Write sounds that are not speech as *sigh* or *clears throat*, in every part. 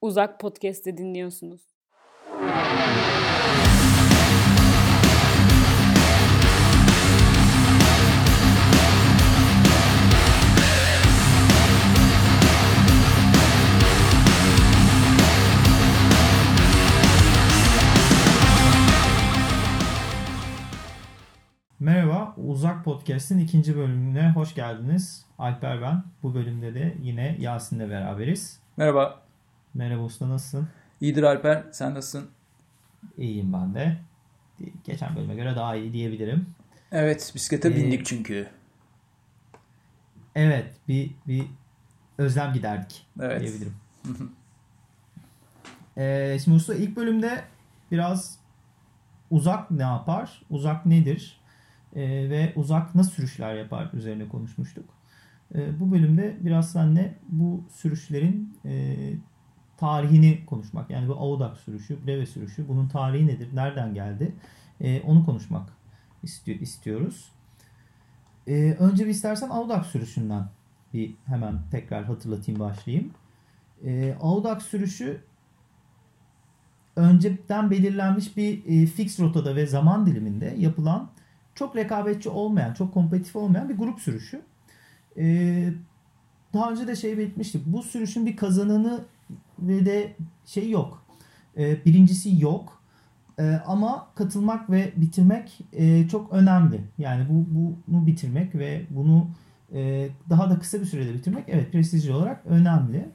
Uzak Podcast'ı dinliyorsunuz. Merhaba, Uzak Podcast'in ikinci bölümüne hoş geldiniz. Alper ben. Bu bölümde de yine Yasin'le beraberiz. Merhaba. Merhaba usta, nasılsın? İyidir Alper. Sen nasılsın? İyiyim ben de. Geçen bölüme göre daha iyi diyebilirim. Evet, bisiklete Ee, bindik çünkü. Evet, bir, bir özlem giderdik Evet. diyebilirim. Ee, şimdi usta ilk bölümde biraz uzak ne yapar, uzak nedir Ee, ve uzak nasıl sürüşler yapar üzerine konuşmuştuk. Ee, bu bölümde biraz seninle bu sürüşlerin e, tarihini konuşmak. Yani bu Audax sürüşü, Breve sürüşü, bunun tarihi nedir, nereden geldi Ee, onu konuşmak istiyor, istiyoruz. Ee, önce bir istersen Audax sürüşünden bir hemen tekrar hatırlatayım başlayayım. Ee, Audax sürüşü önceden belirlenmiş bir e, fix rotada ve zaman diliminde yapılan çok rekabetçi olmayan, çok kompetitif olmayan bir grup sürüşü. Ee, daha önce de şey belirtmiştik. Bu sürüşün bir kazananı ve de şey yok. Ee, birincisi yok. Ee, ama katılmak ve bitirmek e, çok önemli. Yani bu bunu bitirmek ve bunu e, daha da kısa bir sürede bitirmek evet prestijli olarak önemli.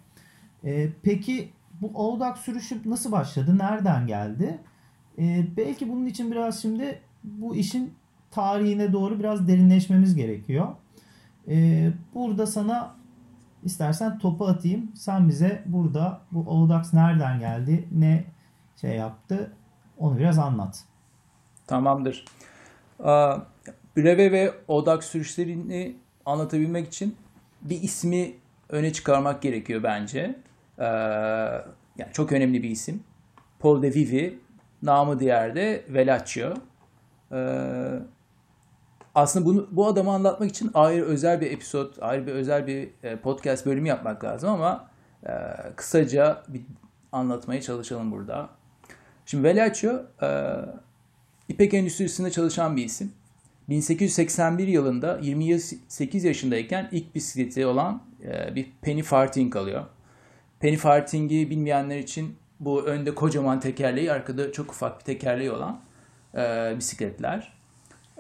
E, peki bu Audax sürüşü nasıl başladı? Nereden geldi? E, belki bunun için biraz şimdi bu işin tarihine doğru biraz derinleşmemiz gerekiyor. E, burada sana istersen topu atayım. Sen bize burada bu Audax nereden geldi? Ne şey yaptı? Onu biraz anlat. Tamamdır. Breve ve Odak sürüşlerini anlatabilmek için bir ismi öne çıkarmak gerekiyor bence. Ee, yani çok önemli bir isim. Paul de Vivi, namı diğer de Velaccio. Aslında bunu bu adamı anlatmak için ayrı özel bir episod, ayrı bir özel bir e, podcast bölümü yapmak lazım ama e, kısaca bir anlatmaya çalışalım burada. Şimdi Velaccio e, İpek endüstrisinde çalışan bir isim. 1881 yılında 28 yaşındayken ilk bisikleti olan e, bir penny farthing alıyor. Penny farthing'i bilmeyenler için bu önde kocaman tekerleği, arkada çok ufak bir tekerleği olan e, bisikletler.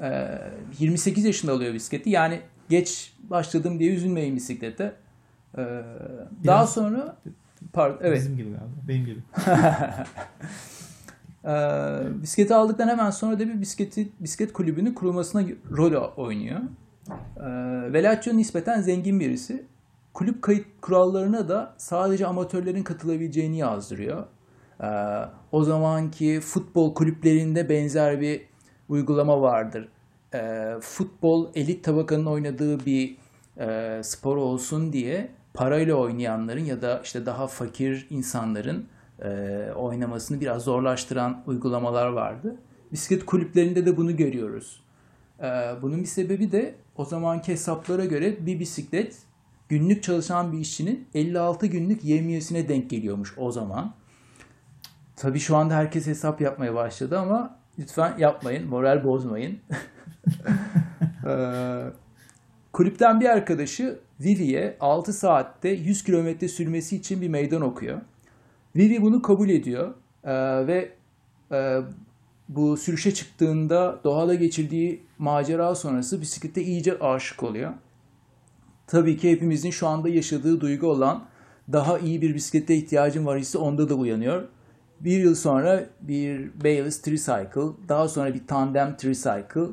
E, 28 yaşında alıyor bisikleti. Yani geç başladım diye üzülmeyin bisiklete. E, daha Biraz- sonra pardon, evet. Bizim gibi galiba. Benim gibi. *laughs* Ee, bisikleti aldıktan hemen sonra da bir bisikleti, bisiklet kulübünün kurulmasına rol oynuyor. Ee, Velaccio nispeten zengin birisi. Kulüp kayıt kurallarına da sadece amatörlerin katılabileceğini yazdırıyor. Ee, o zamanki futbol kulüplerinde benzer bir uygulama vardır. Ee, futbol elit tabakanın oynadığı bir e, spor olsun diye parayla oynayanların ya da işte daha fakir insanların e, oynamasını biraz zorlaştıran uygulamalar vardı. Bisiklet kulüplerinde de bunu görüyoruz. E, bunun bir sebebi de o zamanki hesaplara göre bir bisiklet günlük çalışan bir işçinin 56 günlük yemiyesine denk geliyormuş o zaman. Tabii şu anda herkes hesap yapmaya başladı ama lütfen yapmayın, moral bozmayın. *laughs* Ee, kulüpten bir arkadaşı Vivi'ye 6 saatte 100 kilometre sürmesi için bir meydan okuyor. Vivi bunu kabul ediyor Ee, ve e, bu sürüşe çıktığında doğada geçirdiği macera sonrası bisiklete iyice aşık oluyor. Tabii ki hepimizin şu anda yaşadığı duygu olan daha iyi bir bisiklete ihtiyacım var hissi onda da uyanıyor. Bir yıl sonra bir Bayliss Tricycle, daha sonra bir Tandem Tricycle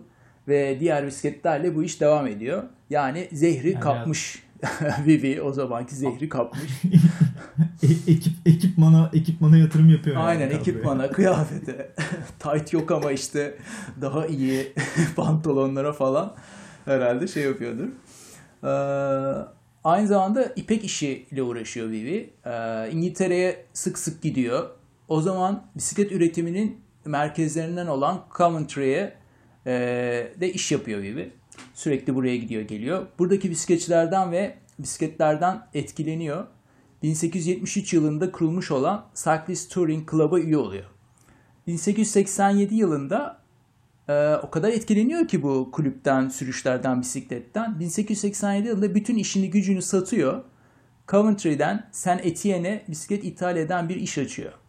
ve diğer bisikletlerle bu iş devam ediyor. Yani zehri Yani kapmış. *laughs* Vivi o zamanki zehri kapmış. *laughs* E- ekip ekipmana ekipmana yatırım yapıyor. yani Aynen kadro. ekipmana, kıyafete. *laughs* Tight yok ama işte daha iyi pantolonlara falan herhalde şey yapıyordur. Ee, aynı zamanda ipek işiyle uğraşıyor Vivi. Ee, İngiltere'ye sık sık gidiyor. O zaman bisiklet üretiminin merkezlerinden olan Coventry'ye e, de iş yapıyor Vivi. Sürekli buraya gidiyor geliyor. Buradaki bisikletçilerden ve bisikletlerden etkileniyor. 1873 yılında kurulmuş olan Cyclist Touring Club'a üye oluyor. 1887 yılında e, o kadar etkileniyor ki bu kulüpten, sürüşlerden, bisikletten. 1887 yılında bütün işini gücünü satıyor. Coventry'den Saint Etienne'e bisiklet ithal eden bir iş açıyor.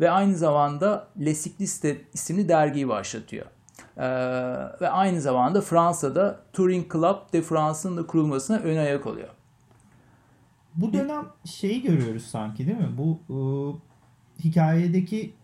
Ve aynı zamanda Les Cyclistes isimli dergiyi başlatıyor. Ee, ve aynı zamanda Fransa'da Touring Club de France'ın da kurulmasına ön ayak oluyor. Bu dönem şeyi görüyoruz sanki değil mi? Bu e, hikayedeki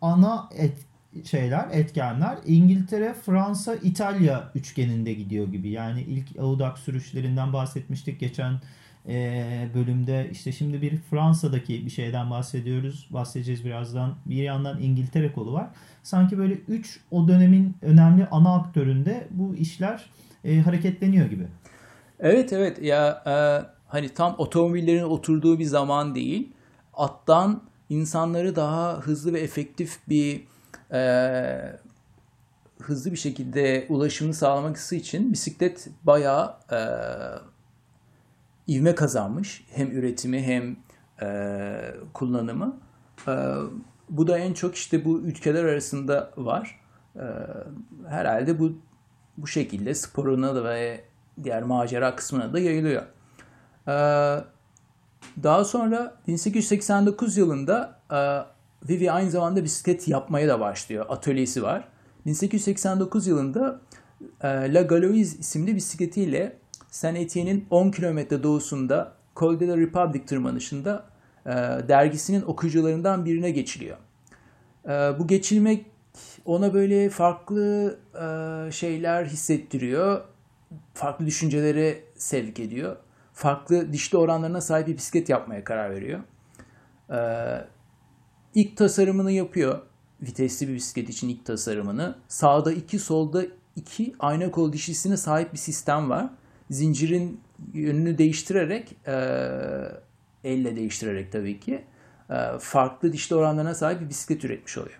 ana et, şeyler, etkenler İngiltere, Fransa, İtalya üçgeninde gidiyor gibi. Yani ilk Audax sürüşlerinden bahsetmiştik geçen e, bölümde. İşte şimdi bir Fransa'daki bir şeyden bahsediyoruz. Bahsedeceğiz birazdan. Bir yandan İngiltere kolu var. Sanki böyle üç o dönemin önemli ana aktöründe bu işler e, hareketleniyor gibi. Evet evet ya e, hani tam otomobillerin oturduğu bir zaman değil. Attan insanları daha hızlı ve efektif bir e, hızlı bir şekilde ulaşımını sağlaması için bisiklet bayağı e, ivme kazanmış. Hem üretimi hem e, kullanımı. E, bu da en çok işte bu ülkeler arasında var. E, herhalde bu bu şekilde sporuna da ve diğer macera kısmına da yayılıyor. E, daha sonra 1889 yılında e, Vivi aynı zamanda bisiklet yapmaya da başlıyor. Atölyesi var. 1889 yılında e, La Galoise isimli bisikletiyle Saint Etienne'in 10 kilometre doğusunda Col de la Republic tırmanışında e, dergisinin okuyucularından birine geçiliyor. E, bu geçilmek ona böyle farklı e, şeyler hissettiriyor. Farklı düşüncelere sevk ediyor. Farklı dişli oranlarına sahip bir bisiklet yapmaya karar veriyor. E, ilk tasarımını yapıyor. Vitesli bir bisiklet için ilk tasarımını. Sağda iki, solda iki ayna kol dişlisine sahip bir sistem var zincirin yönünü değiştirerek e, elle değiştirerek tabii ki e, farklı dişli oranlarına sahip bir bisiklet üretmiş oluyor.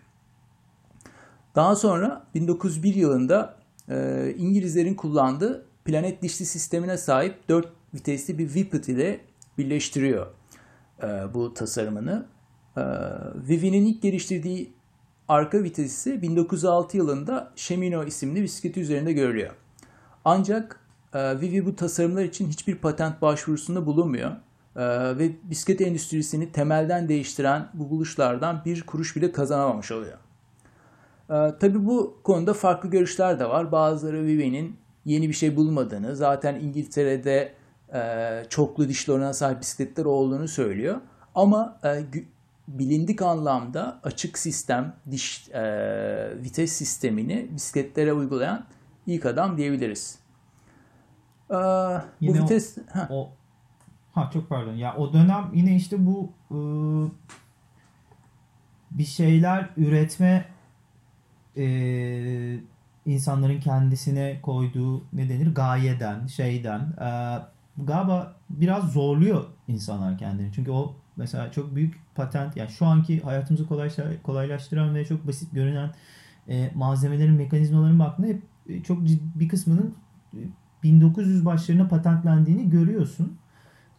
Daha sonra 1901 yılında e, İngilizlerin kullandığı planet dişli sistemine sahip 4 vitesli bir Whippet ile birleştiriyor e, bu tasarımını. E, Vivi'nin ilk geliştirdiği arka vitesi 1906 yılında Shimano isimli bisikleti üzerinde görülüyor. Ancak e, Vivi bu tasarımlar için hiçbir patent başvurusunda bulunmuyor. E, ve bisiklet endüstrisini temelden değiştiren bu buluşlardan bir kuruş bile kazanamamış oluyor. E, tabii bu konuda farklı görüşler de var. Bazıları Vivi'nin yeni bir şey bulmadığını, zaten İngiltere'de çoklu dişli orana sahip bisikletler olduğunu söylüyor. Ama bilindik anlamda açık sistem, diş vites sistemini bisikletlere uygulayan ilk adam diyebiliriz. Ee, yine bu vites... O, o, ha çok pardon. Ya o dönem yine işte bu e, bir şeyler üretme e, insanların kendisine koyduğu ne denir gayeden, şeyden e, galiba biraz zorluyor insanlar kendini. Çünkü o mesela çok büyük patent yani şu anki hayatımızı kolaylaştıran ve çok basit görünen e, malzemelerin mekanizmaların baktığında hep çok ciddi bir kısmının 1900 başlarına patentlendiğini görüyorsun.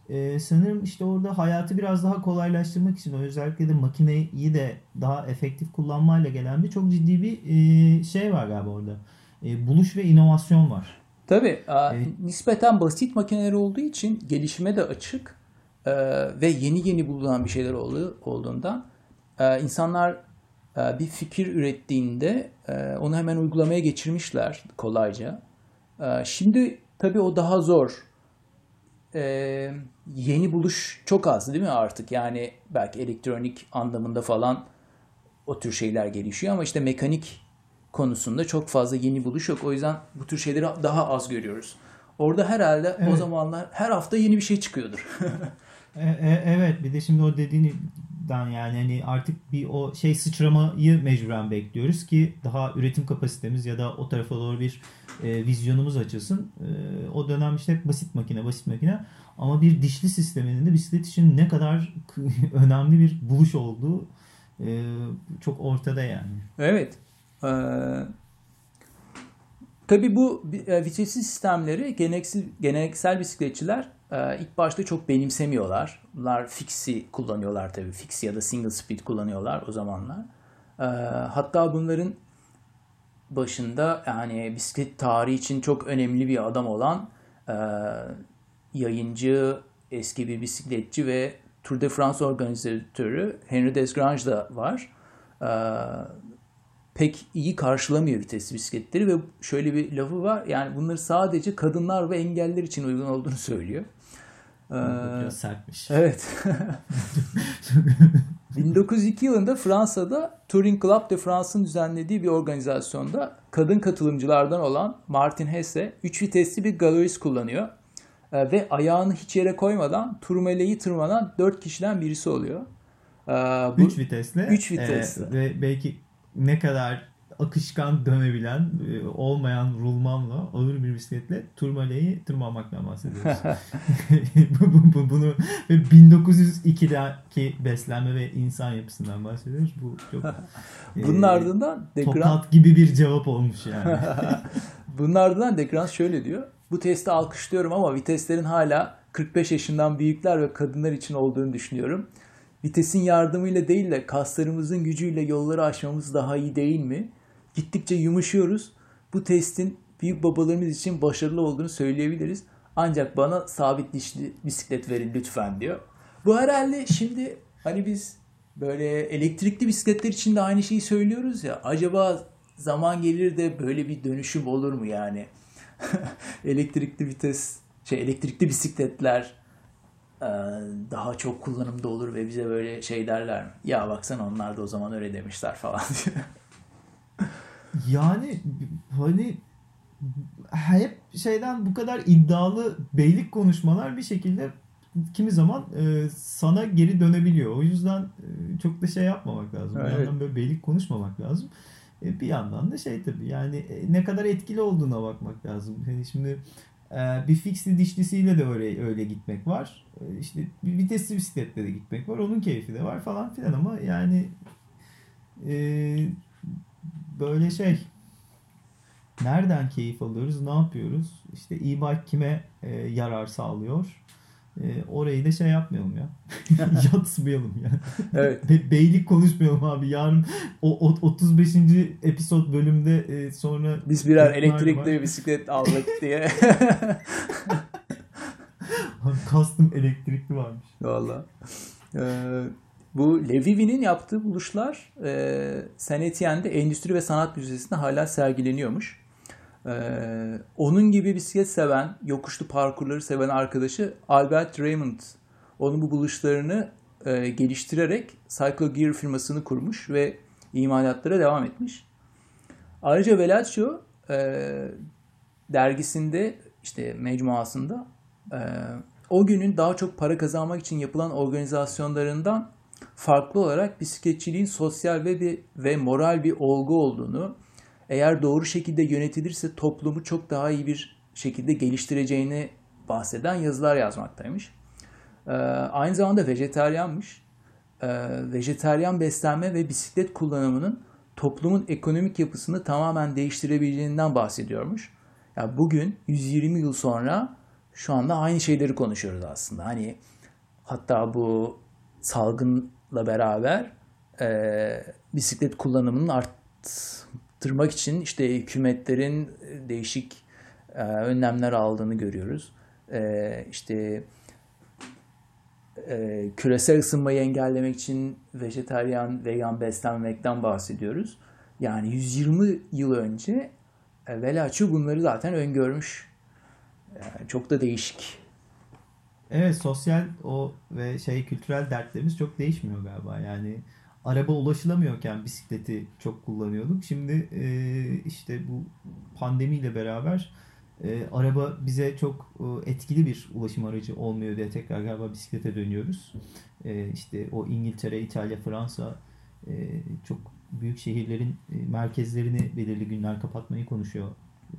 Ee, sanırım işte orada hayatı biraz daha kolaylaştırmak için özellikle de makineyi de daha efektif kullanmayla gelen bir çok ciddi bir e, şey var galiba orada. E, buluş ve inovasyon var. Tabii. Evet. Nispeten basit makineler olduğu için gelişime de açık e, ve yeni yeni bulunan bir şeyler olduğu, olduğundan e, insanlar e, bir fikir ürettiğinde e, onu hemen uygulamaya geçirmişler kolayca. Ee, şimdi tabii o daha zor. Ee, yeni buluş çok az değil mi artık? Yani belki elektronik anlamında falan o tür şeyler gelişiyor ama işte mekanik konusunda çok fazla yeni buluş yok. O yüzden bu tür şeyleri daha az görüyoruz. Orada herhalde evet. o zamanlar her hafta yeni bir şey çıkıyordur. *laughs* e, e, evet bir de şimdi o dediğini yani hani artık bir o şey sıçramayı mecburen bekliyoruz ki daha üretim kapasitemiz ya da o tarafa doğru bir e, vizyonumuz açılsın. E, o dönem işte hep basit makine, basit makine ama bir dişli sisteminin de bisiklet için ne kadar *laughs* önemli bir buluş olduğu e, çok ortada yani. Evet. Ee, tabii bu e, vitesli sistemleri geleneksel, geleneksel bisikletçiler e, ilk başta çok benimsemiyorlar. Bunlar fixi kullanıyorlar tabii. Fixi ya da single speed kullanıyorlar o zamanlar. E, hatta bunların başında yani bisiklet tarihi için çok önemli bir adam olan e, yayıncı, eski bir bisikletçi ve Tour de France organizatörü Henry Desgrange da var. E, pek iyi karşılamıyor vitesli bisikletleri ve şöyle bir lafı var. Yani bunları sadece kadınlar ve engeller için uygun olduğunu söylüyor. Biraz sertmiş. Evet. *laughs* *laughs* 1902 yılında Fransa'da Touring Club de France'ın düzenlediği bir organizasyonda kadın katılımcılardan olan Martin Hesse 3 vitesli bir Galois kullanıyor. Ee, Ve ayağını hiç yere koymadan turmeleyi tırmanan 4 kişiden birisi oluyor. Ee, Bu 3 vitesle. Üç vitesle. e, ve belki ne kadar akışkan dönebilen e, olmayan rulmanla ağır bir bisikletle turmaleyi tırmanmaktan bahsediyoruz. *laughs* *laughs* Bu- bu- bu- Bunu ve 1902'deki beslenme ve insan yapısından bahsediyoruz. Bu çok *laughs* e, bunun ardından Degrand tokat gibi bir cevap olmuş yani. Bunun ardından Degrand şöyle diyor. Bu testi alkışlıyorum ama viteslerin hala 45 yaşından büyükler ve kadınlar için olduğunu düşünüyorum. Vitesin yardımıyla değil de kaslarımızın gücüyle yolları aşmamız daha iyi değil mi? Gittikçe yumuşuyoruz. Bu testin büyük babalarımız için başarılı olduğunu söyleyebiliriz. Ancak bana sabit dişli bisiklet verin lütfen diyor. Bu herhalde şimdi hani biz böyle elektrikli bisikletler için de aynı şeyi söylüyoruz ya. Acaba zaman gelir de böyle bir dönüşüm olur mu yani? *laughs* elektrikli vites, şey elektrikli bisikletler e, daha çok kullanımda olur ve bize böyle şey derler mi? Ya baksana onlar da o zaman öyle demişler falan diye. *laughs* Yani hani hep şeyden bu kadar iddialı beylik konuşmalar bir şekilde kimi zaman e, sana geri dönebiliyor. O yüzden e, çok da şey yapmamak lazım. Bir Evet. yandan böyle beylik konuşmamak lazım. E, bir yandan da şey tabii yani e, ne kadar etkili olduğuna bakmak lazım. Yani şimdi e, bir fixli dişlisiyle de öyle öyle gitmek var. E, işte bir vitesli bisikletle de gitmek var. Onun keyfi de var falan filan ama yani e, böyle şey nereden keyif alıyoruz, ne yapıyoruz? İşte e-bike kime e, yarar sağlıyor? E, orayı da şey yapmayalım ya. *laughs* Yatsmayalım ya. Evet. Be- beylik konuşmayalım abi. Yarın o, o 35. episod bölümde e, sonra Biz birer elektrikli var. bisiklet aldık *laughs* diye. custom elektrikli varmış. Valla. Ee, bu Levivi'nin yaptığı buluşlar e, Saint Etienne'de Endüstri ve Sanat Müzesi'nde hala sergileniyormuş. Ee, onun gibi bisiklet seven, yokuşlu parkurları seven arkadaşı Albert Raymond onun bu buluşlarını e, geliştirerek Cycle Gear firmasını kurmuş ve imalatlara devam etmiş. Ayrıca Velaccio e, dergisinde işte mecmuasında e, o günün daha çok para kazanmak için yapılan organizasyonlarından farklı olarak bisikletçiliğin sosyal ve bir, ve moral bir olgu olduğunu, eğer doğru şekilde yönetilirse toplumu çok daha iyi bir şekilde geliştireceğini bahseden yazılar yazmaktaymış. Ee, aynı zamanda vejetaryanmış. Ee, vejetaryen beslenme ve bisiklet kullanımının toplumun ekonomik yapısını tamamen değiştirebileceğinden bahsediyormuş. Ya bugün 120 yıl sonra şu anda aynı şeyleri konuşuyoruz aslında. Hani hatta bu salgınla beraber e, bisiklet kullanımının arttırmak için işte hükümetlerin değişik e, önlemler aldığını görüyoruz. E, işte e, küresel ısınmayı engellemek için vejetaryen, vegan beslenmekten bahsediyoruz. Yani 120 yıl önce e, Velaccio bunları zaten öngörmüş. Yani çok da değişik. Evet sosyal o ve şey kültürel dertlerimiz çok değişmiyor galiba. Yani araba ulaşılamıyorken bisikleti çok kullanıyorduk. Şimdi e, işte bu pandemiyle beraber e, araba bize çok e, etkili bir ulaşım aracı olmuyor diye tekrar galiba bisiklete dönüyoruz. E, işte o İngiltere, İtalya, Fransa e, çok büyük şehirlerin e, merkezlerini belirli günler kapatmayı konuşuyor e,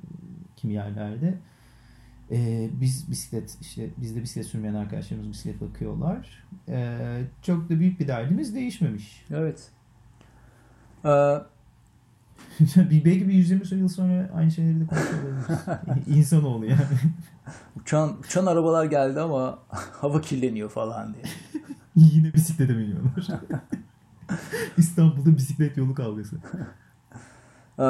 kimi yerlerde. Ee, biz bisiklet işte bizde bisiklet sürmeyen arkadaşlarımız bisiklet bakıyorlar. Ee, çok da büyük bir derdimiz değişmemiş. Evet. Ee, *laughs* bir belki bir 120 yıl sonra aynı şeyleri de konuşabiliriz. *laughs* İnsanoğlu yani. Uçan, uçan arabalar geldi ama *laughs* hava kirleniyor falan diye. Yine bisiklete biniyorlar. İstanbul'da bisiklet yolu kavgası. Ee,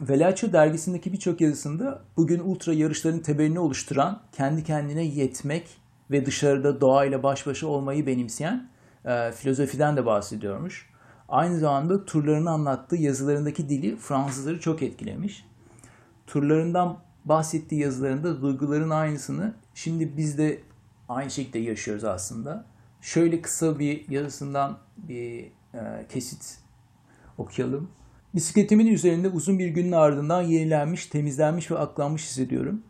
Velaço dergisindeki birçok yazısında bugün ultra yarışların temelini oluşturan, kendi kendine yetmek ve dışarıda doğayla baş başa olmayı benimseyen e, filozofiden de bahsediyormuş. Aynı zamanda turlarını anlattığı yazılarındaki dili Fransızları çok etkilemiş. Turlarından bahsettiği yazılarında duyguların aynısını şimdi biz de aynı şekilde yaşıyoruz aslında. Şöyle kısa bir yazısından bir e, kesit okuyalım. Bisikletimin üzerinde uzun bir günün ardından yenilenmiş, temizlenmiş ve aklanmış hissediyorum.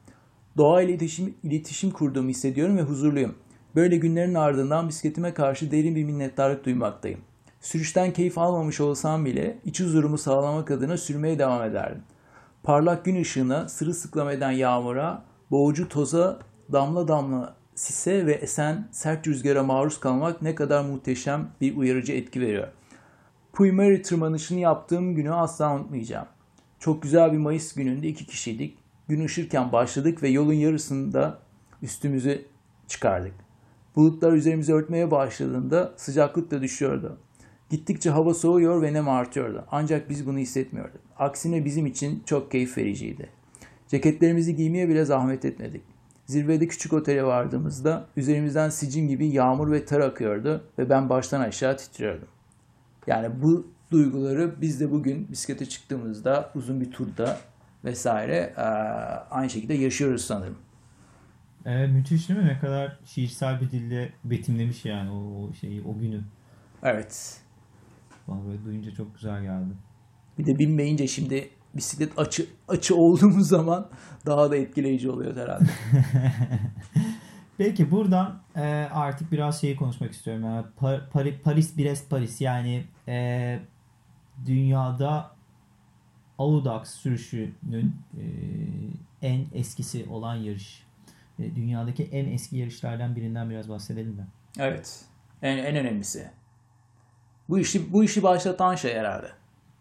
Doğa ile iletişim, iletişim kurduğumu hissediyorum ve huzurluyum. Böyle günlerin ardından bisikletime karşı derin bir minnettarlık duymaktayım. Sürüşten keyif almamış olsam bile iç huzurumu sağlamak adına sürmeye devam ederdim. Parlak gün ışığına, sırılsıklam eden yağmura, boğucu toza, damla damla sise ve esen sert rüzgara maruz kalmak ne kadar muhteşem bir uyarıcı etki veriyor. Puymari tırmanışını yaptığım günü asla unutmayacağım. Çok güzel bir Mayıs gününde iki kişiydik. Gün ışırken başladık ve yolun yarısında üstümüzü çıkardık. Bulutlar üzerimizi örtmeye başladığında sıcaklık da düşüyordu. Gittikçe hava soğuyor ve nem artıyordu. Ancak biz bunu hissetmiyorduk. Aksine bizim için çok keyif vericiydi. Ceketlerimizi giymeye bile zahmet etmedik. Zirvede küçük otele vardığımızda üzerimizden sicim gibi yağmur ve ter akıyordu ve ben baştan aşağı titriyordum. Yani bu duyguları biz de bugün bisiklete çıktığımızda uzun bir turda vesaire aynı şekilde yaşıyoruz sanırım. E, müthiş değil mi? Ne kadar şiirsel bir dille betimlemiş yani o, o şeyi, o günü. Evet. Bana böyle duyunca çok güzel geldi. Bir de binmeyince şimdi bisiklet açı açı olduğumuz zaman daha da etkileyici oluyor herhalde. *laughs* Peki buradan e, artık biraz şeyi konuşmak istiyorum. Yani Par- Par- Paris Brest Paris yani e, dünyada Audax sürüşünün e, en eskisi olan yarış. E, dünyadaki en eski yarışlardan birinden biraz bahsedelim mi? Evet. En, en önemlisi. Bu işi bu işi başlatan şey herhalde.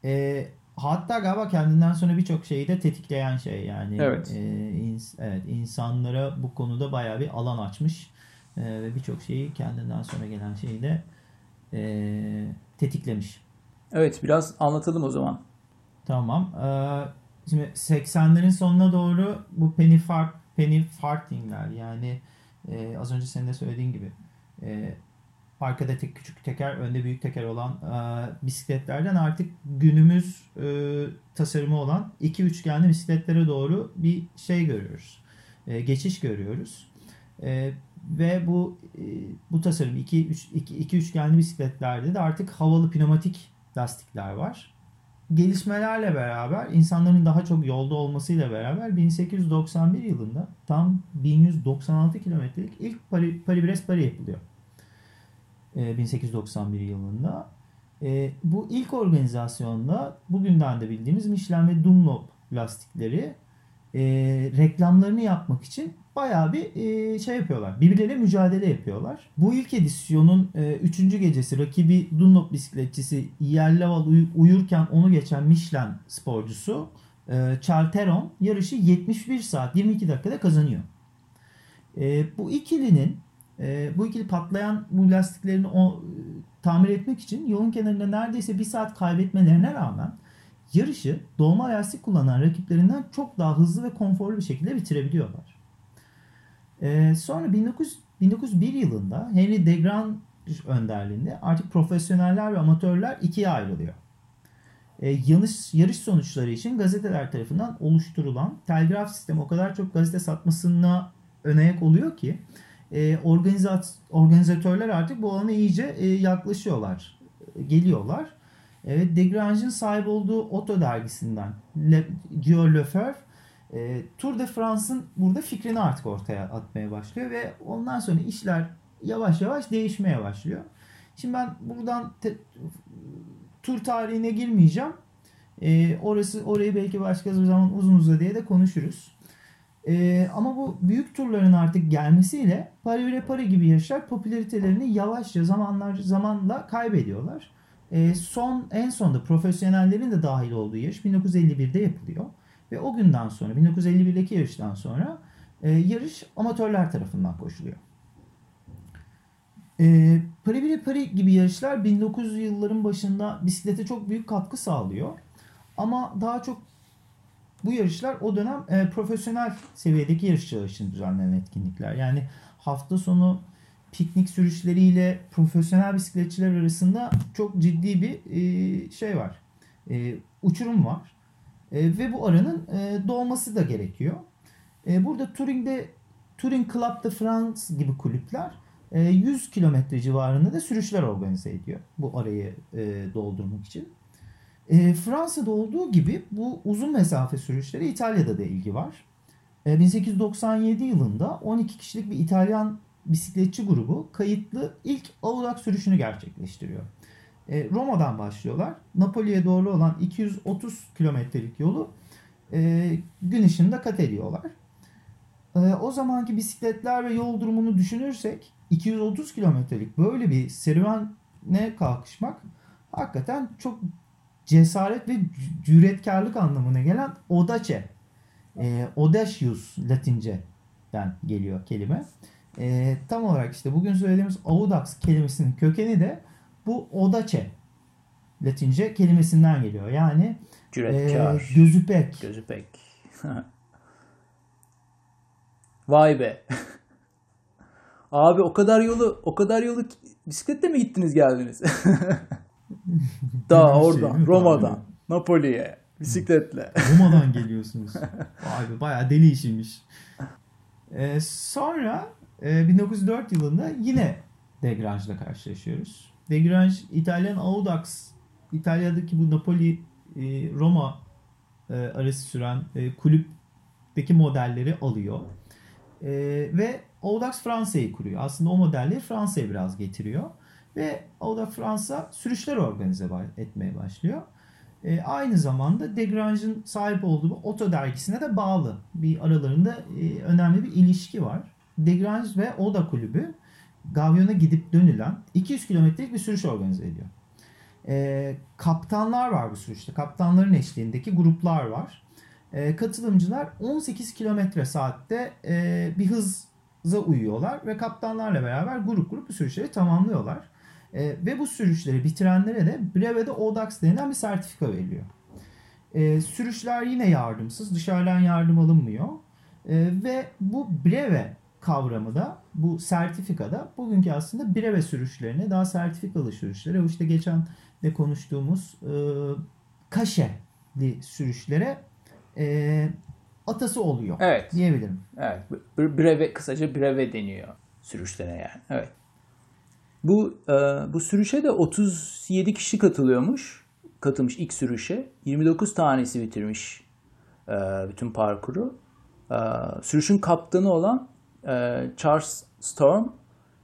E, hatta galiba kendinden sonra birçok şeyi de tetikleyen şey yani. Evet. E, ins- evet insanlara bu konuda bayağı bir alan açmış E, ve birçok şeyi kendinden sonra gelen şeyi de e, tetiklemiş. Evet biraz anlatalım o zaman. Tamam. Ee, şimdi 80'lerin sonuna doğru bu penny fart penny farthingler yani e, az önce senin de söylediğin gibi e, arkada tek küçük teker, önde büyük teker olan e, bisikletlerden artık günümüz e, tasarımı olan iki üçgenli bisikletlere doğru bir şey görüyoruz. E, geçiş görüyoruz. E, ve bu e, bu tasarım iki, üç, iki, iki üçgenli bisikletlerde de artık havalı pneumatik lastikler var gelişmelerle beraber insanların daha çok yolda olmasıyla beraber 1891 yılında tam 1196 kilometrelik ilk Paris, Paris Paris yapılıyor. Ee, 1891 yılında. Ee, bu ilk organizasyonda bugünden de bildiğimiz Michelin ve Dunlop lastikleri e, reklamlarını yapmak için bayağı bir e, şey yapıyorlar. Birbirleriyle mücadele yapıyorlar. Bu ilk edisyonun 3. E, gecesi rakibi Dunlop bisikletçisi Yerleval uyurken onu geçen Michelin sporcusu e, Charteron yarışı 71 saat 22 dakikada kazanıyor. E, bu ikilinin e, bu ikili patlayan bu lastiklerini o, e, tamir etmek için yolun kenarında neredeyse bir saat kaybetmelerine rağmen yarışı dolma lastik kullanan rakiplerinden çok daha hızlı ve konforlu bir şekilde bitirebiliyorlar. Ee, sonra 1900, 1901 yılında Henry Degrange önderliğinde artık profesyoneller ve amatörler ikiye ayrılıyor. Ee, yanlış, yarış sonuçları için gazeteler tarafından oluşturulan telgraf sistemi o kadar çok gazete satmasına önayak oluyor ki e, organizat, organizatörler artık bu alana iyice e, yaklaşıyorlar, geliyorlar. Evet, Degrange'ın sahip olduğu Otto dergisinden Le, Gio Lefebvre e, Tour de France'ın burada fikrini artık ortaya atmaya başlıyor ve ondan sonra işler yavaş yavaş değişmeye başlıyor. Şimdi ben buradan te, tur tarihine girmeyeceğim. E, orası orayı belki başka bir zaman uzun uzun diye de konuşuruz. E, ama bu büyük turların artık gelmesiyle Paris ve Paris gibi yaşlar popülaritelerini yavaşça zamanlar zamanla kaybediyorlar. E, son en sonda profesyonellerin de dahil olduğu yarış 1951'de yapılıyor. Ve o günden sonra 1951'deki yarıştan sonra e, yarış amatörler tarafından koşuluyor. E, Paris Paris gibi yarışlar 1900 yılların başında bisiklete çok büyük katkı sağlıyor. Ama daha çok bu yarışlar o dönem e, profesyonel seviyedeki yarışçılar için düzenlenen etkinlikler. Yani hafta sonu piknik sürüşleriyle profesyonel bisikletçiler arasında çok ciddi bir e, şey var. E, uçurum var. E, ve bu aranın e, doğması da gerekiyor. E, burada Turing'de Turing Club de France gibi kulüpler e, 100 kilometre civarında da sürüşler organize ediyor. Bu arayı e, doldurmak için. E, Fransa'da olduğu gibi bu uzun mesafe sürüşleri İtalya'da da ilgi var. E, 1897 yılında 12 kişilik bir İtalyan bisikletçi grubu kayıtlı ilk Audax sürüşünü gerçekleştiriyor. E, Roma'dan başlıyorlar. Napoli'ye doğru olan 230 kilometrelik yolu e, gün ışığında kat ediyorlar. E, o zamanki bisikletler ve yol durumunu düşünürsek 230 kilometrelik böyle bir serüvene kalkışmak hakikaten çok cesaret ve cüretkarlık anlamına gelen audace, e, audacious Latince'den geliyor kelime. E, tam olarak işte bugün söylediğimiz audax kelimesinin kökeni de bu audace Latince kelimesinden geliyor. Yani Cüretkar. e, gözü pek. Gözü pek. *laughs* Vay be. *laughs* Abi o kadar yolu o kadar yolu bisikletle mi gittiniz geldiniz? *laughs* Daha şey oradan, mi? Roma'dan, Napoli'ye bisikletle. Roma'dan geliyorsunuz. *laughs* Be bayağı deli işiymiş. Ee, sonra e, 1904 yılında yine Degrange'la karşılaşıyoruz. Degrange İtalyan Audax İtalya'daki bu Napoli e, Roma e, arası süren e, kulüpteki modelleri alıyor. E, ve Audax Fransa'yı kuruyor. Aslında o modelleri Fransa'ya biraz getiriyor. Ve Audax Fransa sürüşler organize etmeye başlıyor. E, aynı zamanda Degrange'ın sahip olduğu bu Oto dergisine de bağlı. Bir aralarında e, önemli bir ilişki var. Degrange ve Oda kulübü Gavyon'a gidip dönülen 200 kilometrelik bir sürüş organize ediyor. E, kaptanlar var bu sürüşte. Kaptanların eşliğindeki gruplar var. E, katılımcılar 18 kilometre saatte e, bir hıza uyuyorlar ve kaptanlarla beraber grup grup bu sürüşleri tamamlıyorlar. E, ve bu sürüşleri bitirenlere de Breve'de ODAX denilen bir sertifika veriliyor. E, sürüşler yine yardımsız. Dışarıdan yardım alınmıyor. E, ve bu breve kavramı da bu sertifikada bugünkü aslında breve sürüşlerine daha sertifikalı sürüşlere o işte geçen de konuştuğumuz e, kaşeli sürüşlere e, atası oluyor Evet. diyebilirim. Evet. Breve kısaca breve deniyor sürüşlere yani. Evet. Bu e, bu sürüşe de 37 kişi katılıyormuş. Katılmış ilk sürüşe. 29 tanesi bitirmiş e, bütün parkuru. E, sürüşün kaptanı olan e, Charles Storm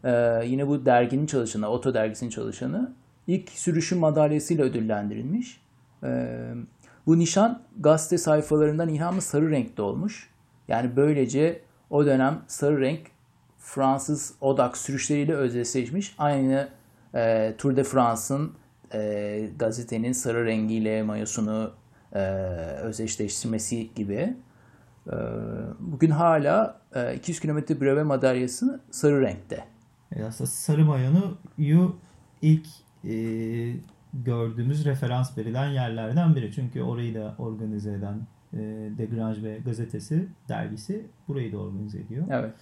e, yine bu derginin çalışanı, Oto dergisinin çalışanı ilk sürüşün madalyasıyla ödüllendirilmiş. E, bu nişan gazete sayfalarından ilhamı sarı renkte olmuş. Yani böylece o dönem sarı renk Fransız odak sürüşleriyle özdeşleşmiş. Aynı e, Tour de France'ın e, gazetenin sarı rengiyle mayosunu e, özdeşleştirmesi gibi. E, bugün hala e, 200 kilometre breve madalyası sarı renkte. E, aslında sarı mayonu ilk e, gördüğümüz referans verilen yerlerden biri. Çünkü orayı da organize eden e, Degrange ve gazetesi, dergisi burayı da organize ediyor. Evet.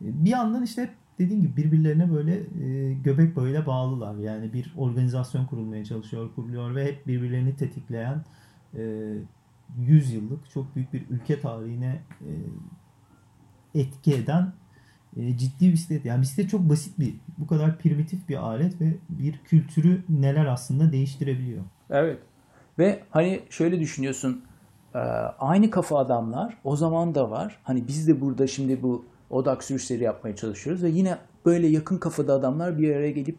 Bir yandan işte hep dediğim gibi birbirlerine böyle e, göbek bağıyla bağlılar. Yani bir organizasyon kurulmaya çalışıyor, kuruluyor ve hep birbirlerini tetikleyen e, 100 yıllık çok büyük bir ülke tarihine e, etki eden e, ciddi bisiklet. Yani bisiklet çok basit bir, bu kadar primitif bir alet ve bir kültürü neler aslında değiştirebiliyor. Evet. Ve hani şöyle düşünüyorsun. e, Aynı kafa adamlar o zaman da var. Hani biz de burada şimdi bu odak sürüşleri yapmaya çalışıyoruz ve yine böyle yakın kafada adamlar bir araya gelip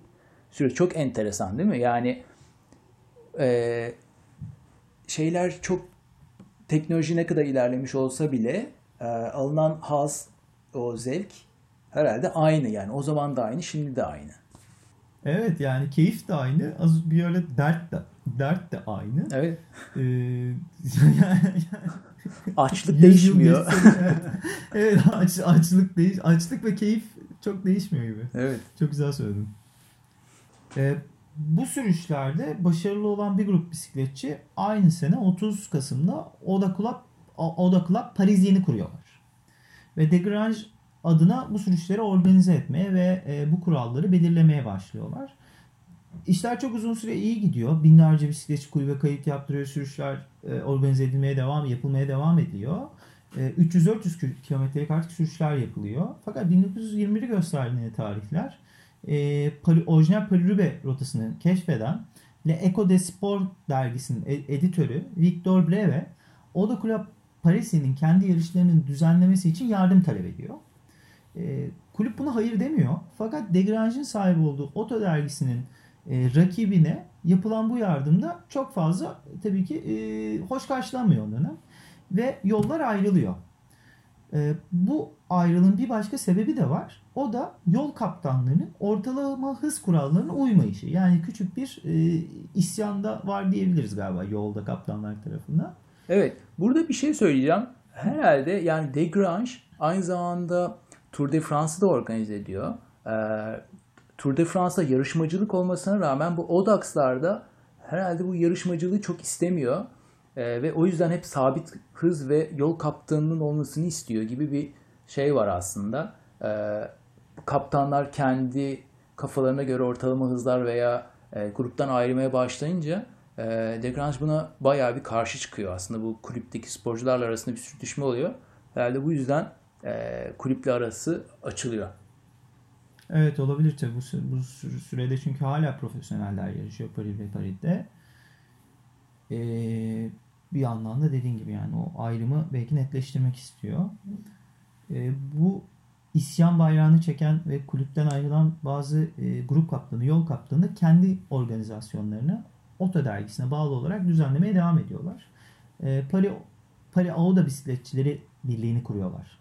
sürüyor. Çok enteresan değil mi? Yani e, şeyler çok teknoloji ne kadar ilerlemiş olsa bile e, alınan haz, o zevk herhalde aynı yani. O zaman da aynı, şimdi de aynı. Evet yani keyif de aynı. Az bir öyle dert de dert de aynı. Evet. Ee, *laughs* Açlık yüz yıl değişmiyor. *laughs* evet aç, açlık değiş açlık ve keyif çok değişmiyor gibi. Evet. Çok güzel söyledin. Ee, bu sürüşlerde başarılı olan bir grup bisikletçi aynı sene 30 Kasım'da Oda Club, Oda Club Paris'ieni kuruyorlar. Ve Degrange adına bu sürüşleri organize etmeye ve e, bu kuralları belirlemeye başlıyorlar. İşler çok uzun süre iyi gidiyor. Binlerce bisikletçi kulübe kayıt yaptırıyor. Sürüşler e, organize edilmeye devam, yapılmaya devam ediyor. E, 300-400 kilometrelik artık sürüşler yapılıyor. Fakat 1921'i gösterdiğinde tarihler e, Pari- orijinal Paris-Roubaix rotasını keşfeden Le Eco des Sports dergisinin e- editörü Victor Breve Oda Club Paris'in kendi yarışlarının düzenlemesi için yardım talep ediyor. E, kulüp buna hayır demiyor. Fakat Degrange'in sahibi olduğu Oto dergisinin e, rakibine yapılan bu yardımda çok fazla tabii ki e, hoş karşılanmıyor onların. Ve yollar ayrılıyor. E, bu ayrılığın bir başka sebebi de var. O da yol kaptanlarının ortalama hız kurallarına uymayışı. Yani küçük bir e, isyanda var diyebiliriz galiba yolda kaptanlar tarafından. Evet. Burada bir şey söyleyeceğim. Herhalde yani Degrange aynı zamanda Tour de France'ı da organize ediyor. Ee, Tour de France'da yarışmacılık olmasına rağmen bu Odaks'larda herhalde bu yarışmacılığı çok istemiyor. Ee, ve o yüzden hep sabit hız ve yol kaptanının olmasını istiyor gibi bir şey var aslında. Ee, kaptanlar kendi kafalarına göre ortalama hızlar veya e, gruptan ayrılmaya başlayınca e, Degrange buna bayağı bir karşı çıkıyor. Aslında bu kulüpteki sporcularla arasında bir sürtüşme oluyor. Herhalde bu yüzden e, kulüple arası açılıyor. Evet olabilir tabii bu, bu sü- sürede çünkü hala profesyoneller yarışıyor Paris ve Paris'te. Ee, bir yandan da dediğin gibi yani o ayrımı belki netleştirmek istiyor. Ee, bu isyan bayrağını çeken ve kulüpten ayrılan bazı e, grup kaptanı, yol kaptanı kendi organizasyonlarını Oto dergisine bağlı olarak düzenlemeye devam ediyorlar. Ee, Paris, Paris Auda Bisikletçileri Birliği'ni kuruyorlar.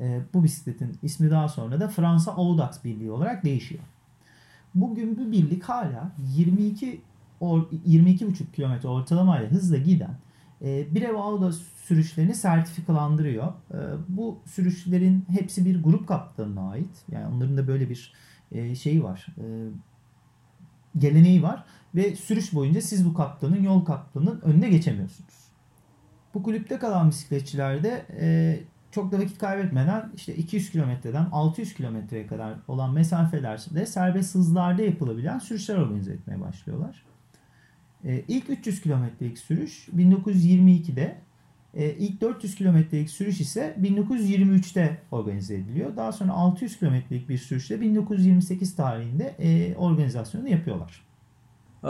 E, bu bisikletin ismi daha sonra da Fransa Audax Birliği olarak değişiyor. Bugün bu birlik hala 22 or, 22,5 kilometre ortalamayla hızla giden e, bir ev sürüşlerini sertifikalandırıyor. E, bu sürüşlerin hepsi bir grup kaptanına ait. Yani onların da böyle bir e, şeyi var. E, geleneği var ve sürüş boyunca siz bu kaptanın yol kaptanının önüne geçemiyorsunuz. Bu kulüpte kalan bisikletçiler de e, çok da vakit kaybetmeden işte 200 kilometreden 600 kilometreye kadar olan mesafelerde serbest hızlarda yapılabilen sürüşler organize etmeye başlıyorlar. E, ilk 300 kilometrelik sürüş 1922'de, e, ilk 400 kilometrelik sürüş ise 1923'te organize ediliyor. Daha sonra 600 kilometrelik bir sürüşte 1928 tarihinde e, organizasyonu yapıyorlar. Ee,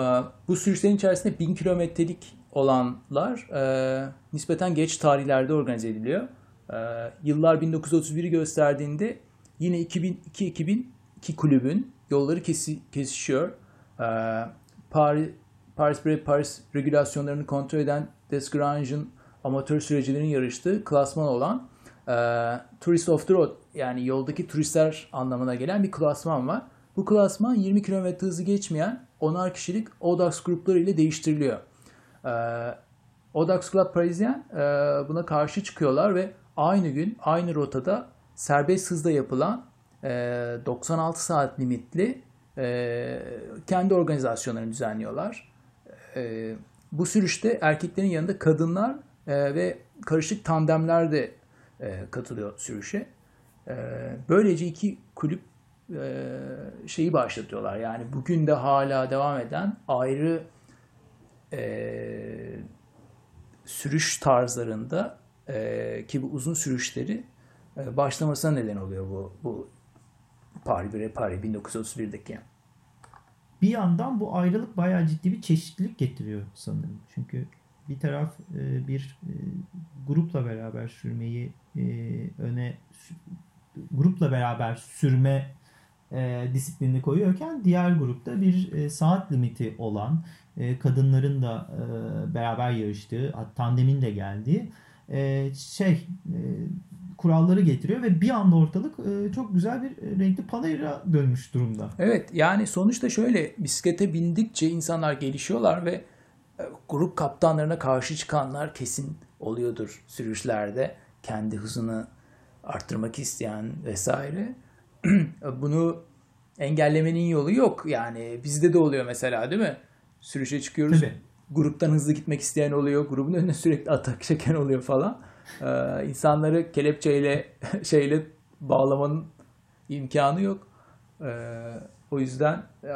Bu sürüşlerin içerisinde 1000 kilometrelik olanlar e, nispeten geç tarihlerde organize ediliyor. Ee, yıllar 1931'i gösterdiğinde yine 2002-2002 kulübün yolları kesi, kesişiyor. Ee, Paris, Paris Brave Paris regülasyonlarını kontrol eden Desgrange'ın amatör sürecilerin yarıştığı klasman olan e, Tourist of the Road yani yoldaki turistler anlamına gelen bir klasman var. Bu klasman 20 km hızı geçmeyen 10'ar kişilik Audax grupları ile değiştiriliyor. Ee, Audax Club Parisien e, buna karşı çıkıyorlar ve aynı gün aynı rotada serbest hızda yapılan e, 96 saat limitli e, kendi organizasyonlarını düzenliyorlar. E, bu sürüşte erkeklerin yanında kadınlar e, ve karışık tandemler de e, katılıyor sürüşe. E, böylece iki kulüp e, şeyi başlatıyorlar. Yani bugün de hala devam eden ayrı e, sürüş tarzlarında e, ki bu uzun sürüşleri e, başlamasına neden oluyor bu bu Paris Brave Paris 1931'deki. Bir yandan bu ayrılık bayağı ciddi bir çeşitlilik getiriyor sanırım. Çünkü bir taraf e, bir e, grupla beraber sürmeyi e, öne grupla beraber sürme e, disiplinini koyuyorken diğer grupta bir e, saat limiti olan e, kadınların da e, beraber yarıştığı tandemin de geldiği e, şey e, kuralları getiriyor ve bir anda ortalık e, çok güzel bir renkli panayıra dönmüş durumda. Evet yani sonuçta şöyle bisiklete bindikçe insanlar gelişiyorlar ve grup kaptanlarına karşı çıkanlar kesin oluyordur sürüşlerde. Kendi hızını arttırmak isteyen vesaire. *clears throat* Bunu engellemenin yolu yok. Yani bizde de oluyor mesela değil mi? Sürüşe çıkıyoruz. Tabii. Gruptan hızlı gitmek isteyen oluyor. Grubun önüne sürekli atak çeken oluyor falan. Ee, insanları kelepçeyle *laughs* şeyle bağlamanın imkanı yok. Ee, o yüzden e,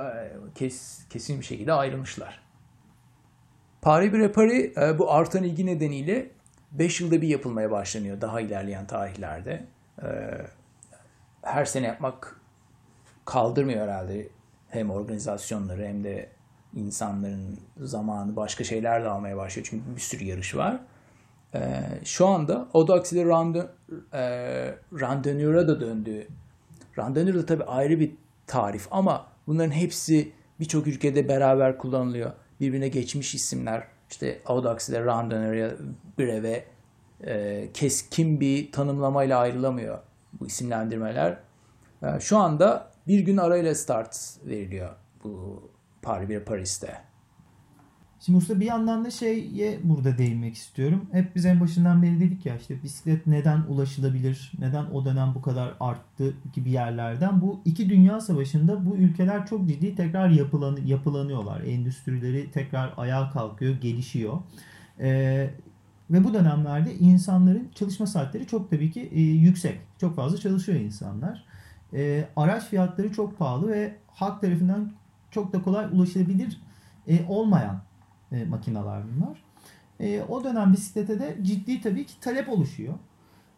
kes, kesin bir şekilde ayrılmışlar. Paris bir Paris e, bu artan ilgi nedeniyle 5 yılda bir yapılmaya başlanıyor daha ilerleyen tarihlerde. Ee, her sene yapmak kaldırmıyor herhalde hem organizasyonları hem de insanların zamanı başka şeylerle almaya başlıyor. Çünkü bir sürü yarış var. Ee, şu anda Odax ile Randon, e, Randonneure'a da döndü. Randonneur da tabii ayrı bir tarif ama bunların hepsi birçok ülkede beraber kullanılıyor. Birbirine geçmiş isimler. İşte Audax ile Randonneur breve e, keskin bir tanımlamayla ayrılamıyor bu isimlendirmeler. E, şu anda bir gün arayla start veriliyor bu Paris bir Paris'te. Şimdi usta bir yandan da şeye burada değinmek istiyorum. Hep biz en başından beri dedik ya işte bisiklet neden ulaşılabilir, neden o dönem bu kadar arttı gibi yerlerden. Bu iki dünya savaşında bu ülkeler çok ciddi tekrar yapılan, yapılanıyorlar. Endüstrileri tekrar ayağa kalkıyor, gelişiyor. Ee, ve bu dönemlerde insanların çalışma saatleri çok tabii ki e, yüksek. Çok fazla çalışıyor insanlar. E, araç fiyatları çok pahalı ve halk tarafından çok da kolay ulaşılabilir e, olmayan e, makineler bunlar. E, o dönem bisiklete de ciddi tabii ki talep oluşuyor.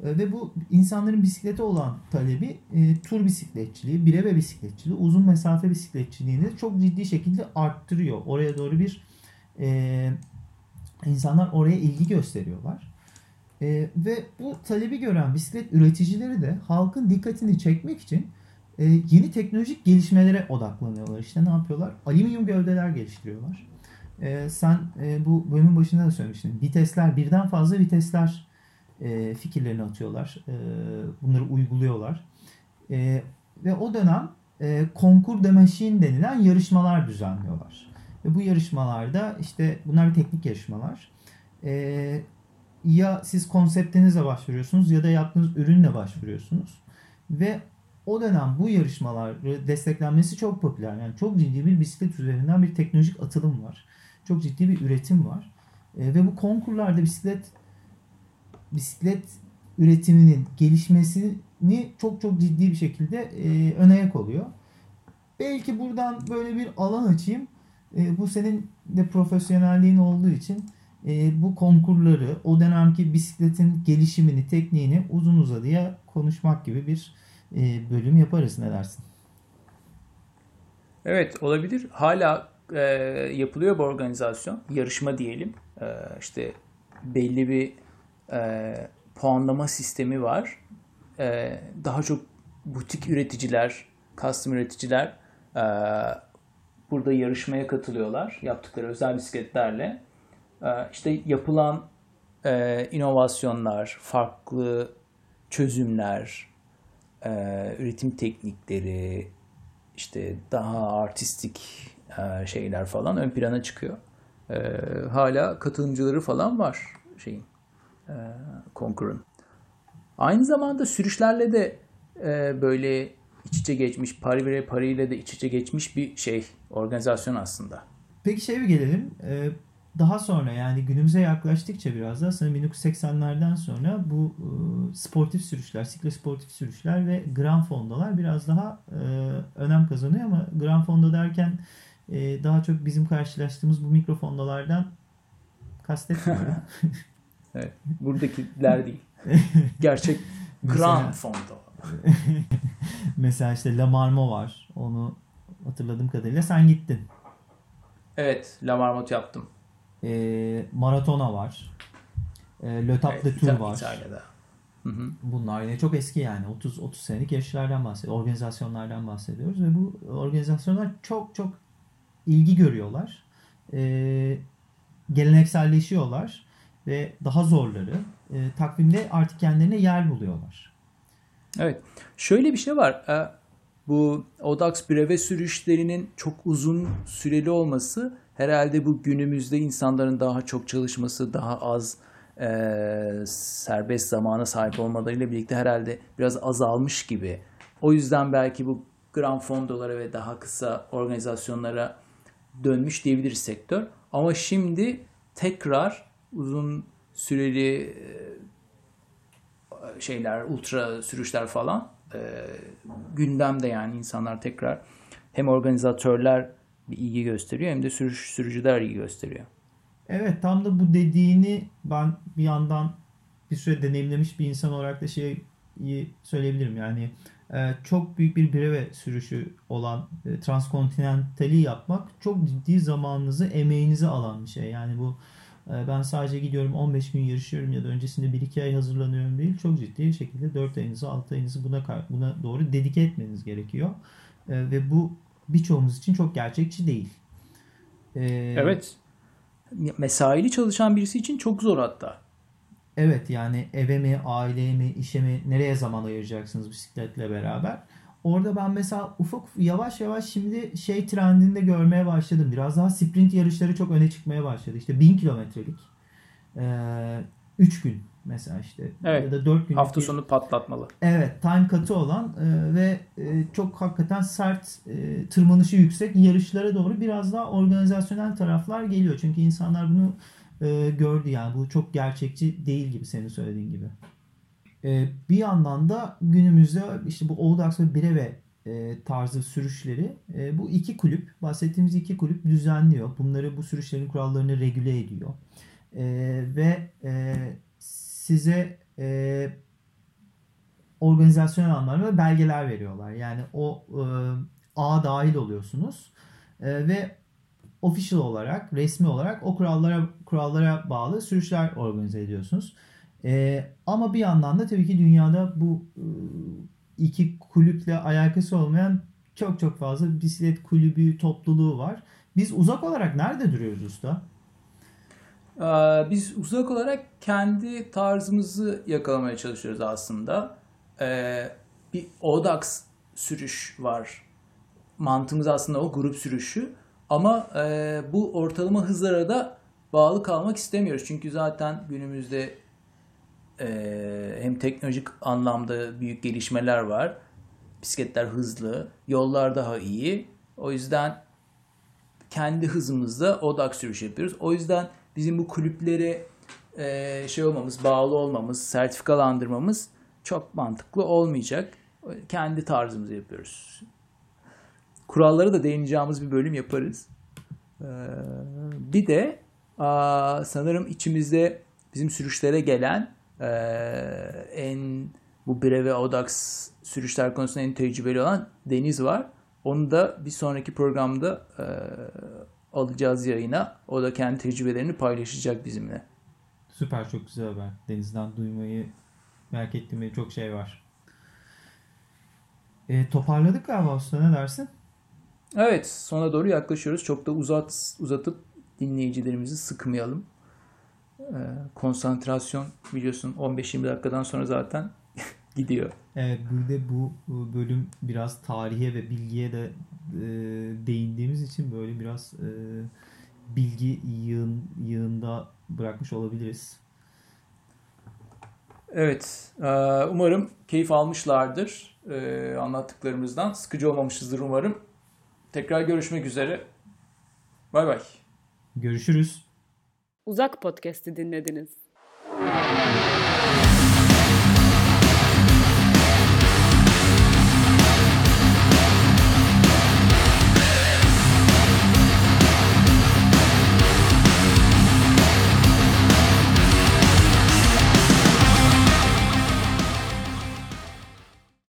E, ve bu insanların bisiklete olan talebi e, tur bisikletçiliği, birebe bisikletçiliği, uzun mesafe bisikletçiliğini çok ciddi şekilde arttırıyor. Oraya doğru bir e, insanlar oraya ilgi gösteriyorlar. E, ve bu talebi gören bisiklet üreticileri de halkın dikkatini çekmek için e, yeni teknolojik gelişmelere odaklanıyorlar. İşte ne yapıyorlar? Alüminyum gövdeler geliştiriyorlar. E, sen e, bu bölümün başında da söylemiştin. Vitesler, birden fazla vitesler e, fikirlerini atıyorlar. E, bunları uyguluyorlar. E, ve o dönem e, konkur de machine denilen yarışmalar düzenliyorlar. Ve bu yarışmalarda işte bunlar bir teknik yarışmalar. E, ya siz konseptinizle başvuruyorsunuz ya da yaptığınız ürünle başvuruyorsunuz. Ve o dönem bu yarışmaları desteklenmesi çok popüler. Yani çok ciddi bir bisiklet üzerinden bir teknolojik atılım var. Çok ciddi bir üretim var. E, ve bu konkurlarda bisiklet bisiklet üretiminin gelişmesini çok çok ciddi bir şekilde e, öne yak oluyor. Belki buradan böyle bir alan açayım. E, bu senin de profesyonelliğin olduğu için e, bu konkurları, o dönemki bisikletin gelişimini, tekniğini uzun uzadıya konuşmak gibi bir bölüm yaparız. Ne dersin? Evet olabilir. Hala e, yapılıyor bu organizasyon. Yarışma diyelim. E, işte belli bir e, puanlama sistemi var. E, daha çok butik üreticiler, custom üreticiler e, burada yarışmaya katılıyorlar. Yaptıkları özel bisikletlerle. E, işte yapılan e, inovasyonlar, farklı çözümler, e, üretim teknikleri, işte daha artistik e, şeyler falan ön plana çıkıyor. E, hala katılımcıları falan var şeyin e, Conquer'ın. Aynı zamanda sürüşlerle de e, böyle iç içe geçmiş, Paris ve Paris ile de iç içe geçmiş bir şey, organizasyon aslında. Peki şey bir gelelim. Ee, daha sonra yani günümüze yaklaştıkça biraz daha sanırım 1980'lerden sonra bu e, sportif sürüşler, siklosportif sürüşler ve Grand Fondo'lar biraz daha e, önem kazanıyor ama Grand Fondo derken e, daha çok bizim karşılaştığımız bu mikrofondolardan kastetmiyorum. *laughs* evet, buradakiler değil. *laughs* Gerçek Grand Fondo. *laughs* Mesela işte La Marmo var. Onu hatırladığım kadarıyla sen gittin. Evet, La Marmot yaptım. E, Maratona var. E, Le Tap Evet, de Tour var. İtalya'da. Hı hı. Bunlar yine çok eski yani 30 30 senelik yarışlardan bahsediyoruz. Organizasyonlardan bahsediyoruz ve bu organizasyonlar çok çok ilgi görüyorlar. Ee, gelenekselleşiyorlar. ve daha zorları e, takvimde artık kendilerine yer buluyorlar. Evet. Şöyle bir şey var. E, bu ODAX breve sürüşlerinin çok uzun süreli olması herhalde bu günümüzde insanların daha çok çalışması, daha az e, serbest zamana sahip olmalarıyla birlikte herhalde biraz azalmış gibi. O yüzden belki bu grand fondolara ve daha kısa organizasyonlara dönmüş diyebiliriz sektör. Ama şimdi tekrar uzun süreli şeyler, ultra sürüşler falan gündemde yani insanlar tekrar hem organizatörler bir ilgi gösteriyor hem de sürüş sürücüler ilgi gösteriyor. Evet tam da bu dediğini ben bir yandan bir süre deneyimlemiş bir insan olarak da şeyi söyleyebilirim. Yani e, çok büyük bir breve sürüşü olan e, transkontinentali yapmak çok ciddi zamanınızı, emeğinizi alan bir şey. Yani bu e, ben sadece gidiyorum 15 gün yarışıyorum ya da öncesinde 1-2 ay hazırlanıyorum değil. Çok ciddi şekilde 4 ayınızı 6 ayınızı buna buna doğru dedike etmeniz gerekiyor. Ve bu birçoğumuz için çok gerçekçi değil. Evet. Mesaili çalışan birisi için çok zor hatta. Evet yani eve mi, aileye mi, işe mi, nereye zaman ayıracaksınız bisikletle beraber. Orada ben mesela ufak yavaş yavaş şimdi şey trendinde görmeye başladım. Biraz daha sprint yarışları çok öne çıkmaya başladı. İşte 1000 kilometrelik. 3 gün mesela işte evet. ya da 4 gün. Hafta sonu patlatmalı. Evet time katı olan e, ve e, çok hakikaten sert e, tırmanışı yüksek yarışlara doğru biraz daha organizasyonel taraflar geliyor. Çünkü insanlar bunu e, gördü yani bu çok gerçekçi değil gibi senin söylediğin gibi. E, bir yandan da günümüzde işte bu Audax ve Breve e, tarzı sürüşleri e, bu iki kulüp bahsettiğimiz iki kulüp düzenliyor. Bunları bu sürüşlerin kurallarını regüle ediyor. E, ve e, size e, organizasyon anlamında belgeler veriyorlar. Yani o e, ağa dahil oluyorsunuz e, ve official olarak, resmi olarak o kurallara kurallara bağlı sürüşler organize ediyorsunuz. E, ama bir yandan da tabii ki dünyada bu e, iki kulüple alakası olmayan çok çok fazla bisiklet kulübü topluluğu var. Biz uzak olarak nerede duruyoruz usta? Ee, biz uzak olarak kendi tarzımızı yakalamaya çalışıyoruz aslında. Ee, bir Odax sürüş var. Mantığımız aslında o grup sürüşü. Ama e, bu ortalama hızlara da bağlı kalmak istemiyoruz. Çünkü zaten günümüzde e, hem teknolojik anlamda büyük gelişmeler var. Bisikletler hızlı, yollar daha iyi. O yüzden kendi hızımızda odak sürüş yapıyoruz. O yüzden bizim bu kulüplere e, şey olmamız, bağlı olmamız, sertifikalandırmamız çok mantıklı olmayacak. Kendi tarzımızı yapıyoruz. Kuralları da değineceğimiz bir bölüm yaparız. Ee, bir de aa, sanırım içimizde bizim sürüşlere gelen e, en bu Breve Odax sürüşler konusunda en tecrübeli olan Deniz var. Onu da bir sonraki programda e, alacağız yayına. O da kendi tecrübelerini paylaşacak bizimle. Süper çok güzel haber. Deniz'den duymayı merak ettiğim çok şey var. E, toparladık galiba usta ne dersin? Evet sona doğru yaklaşıyoruz. Çok da uzat uzatıp dinleyicilerimizi sıkmayalım. Ee, konsantrasyon biliyorsun 15-20 dakikadan sonra zaten gidiyor. Evet burada bu bölüm biraz tarihe ve bilgiye de e, değindiğimiz için böyle biraz e, bilgi yığın, yığında bırakmış olabiliriz. Evet. E, umarım keyif almışlardır e, anlattıklarımızdan. Sıkıcı olmamışızdır umarım. Tekrar görüşmek üzere. Bay bay. Görüşürüz. Uzak Podcast'i dinlediniz.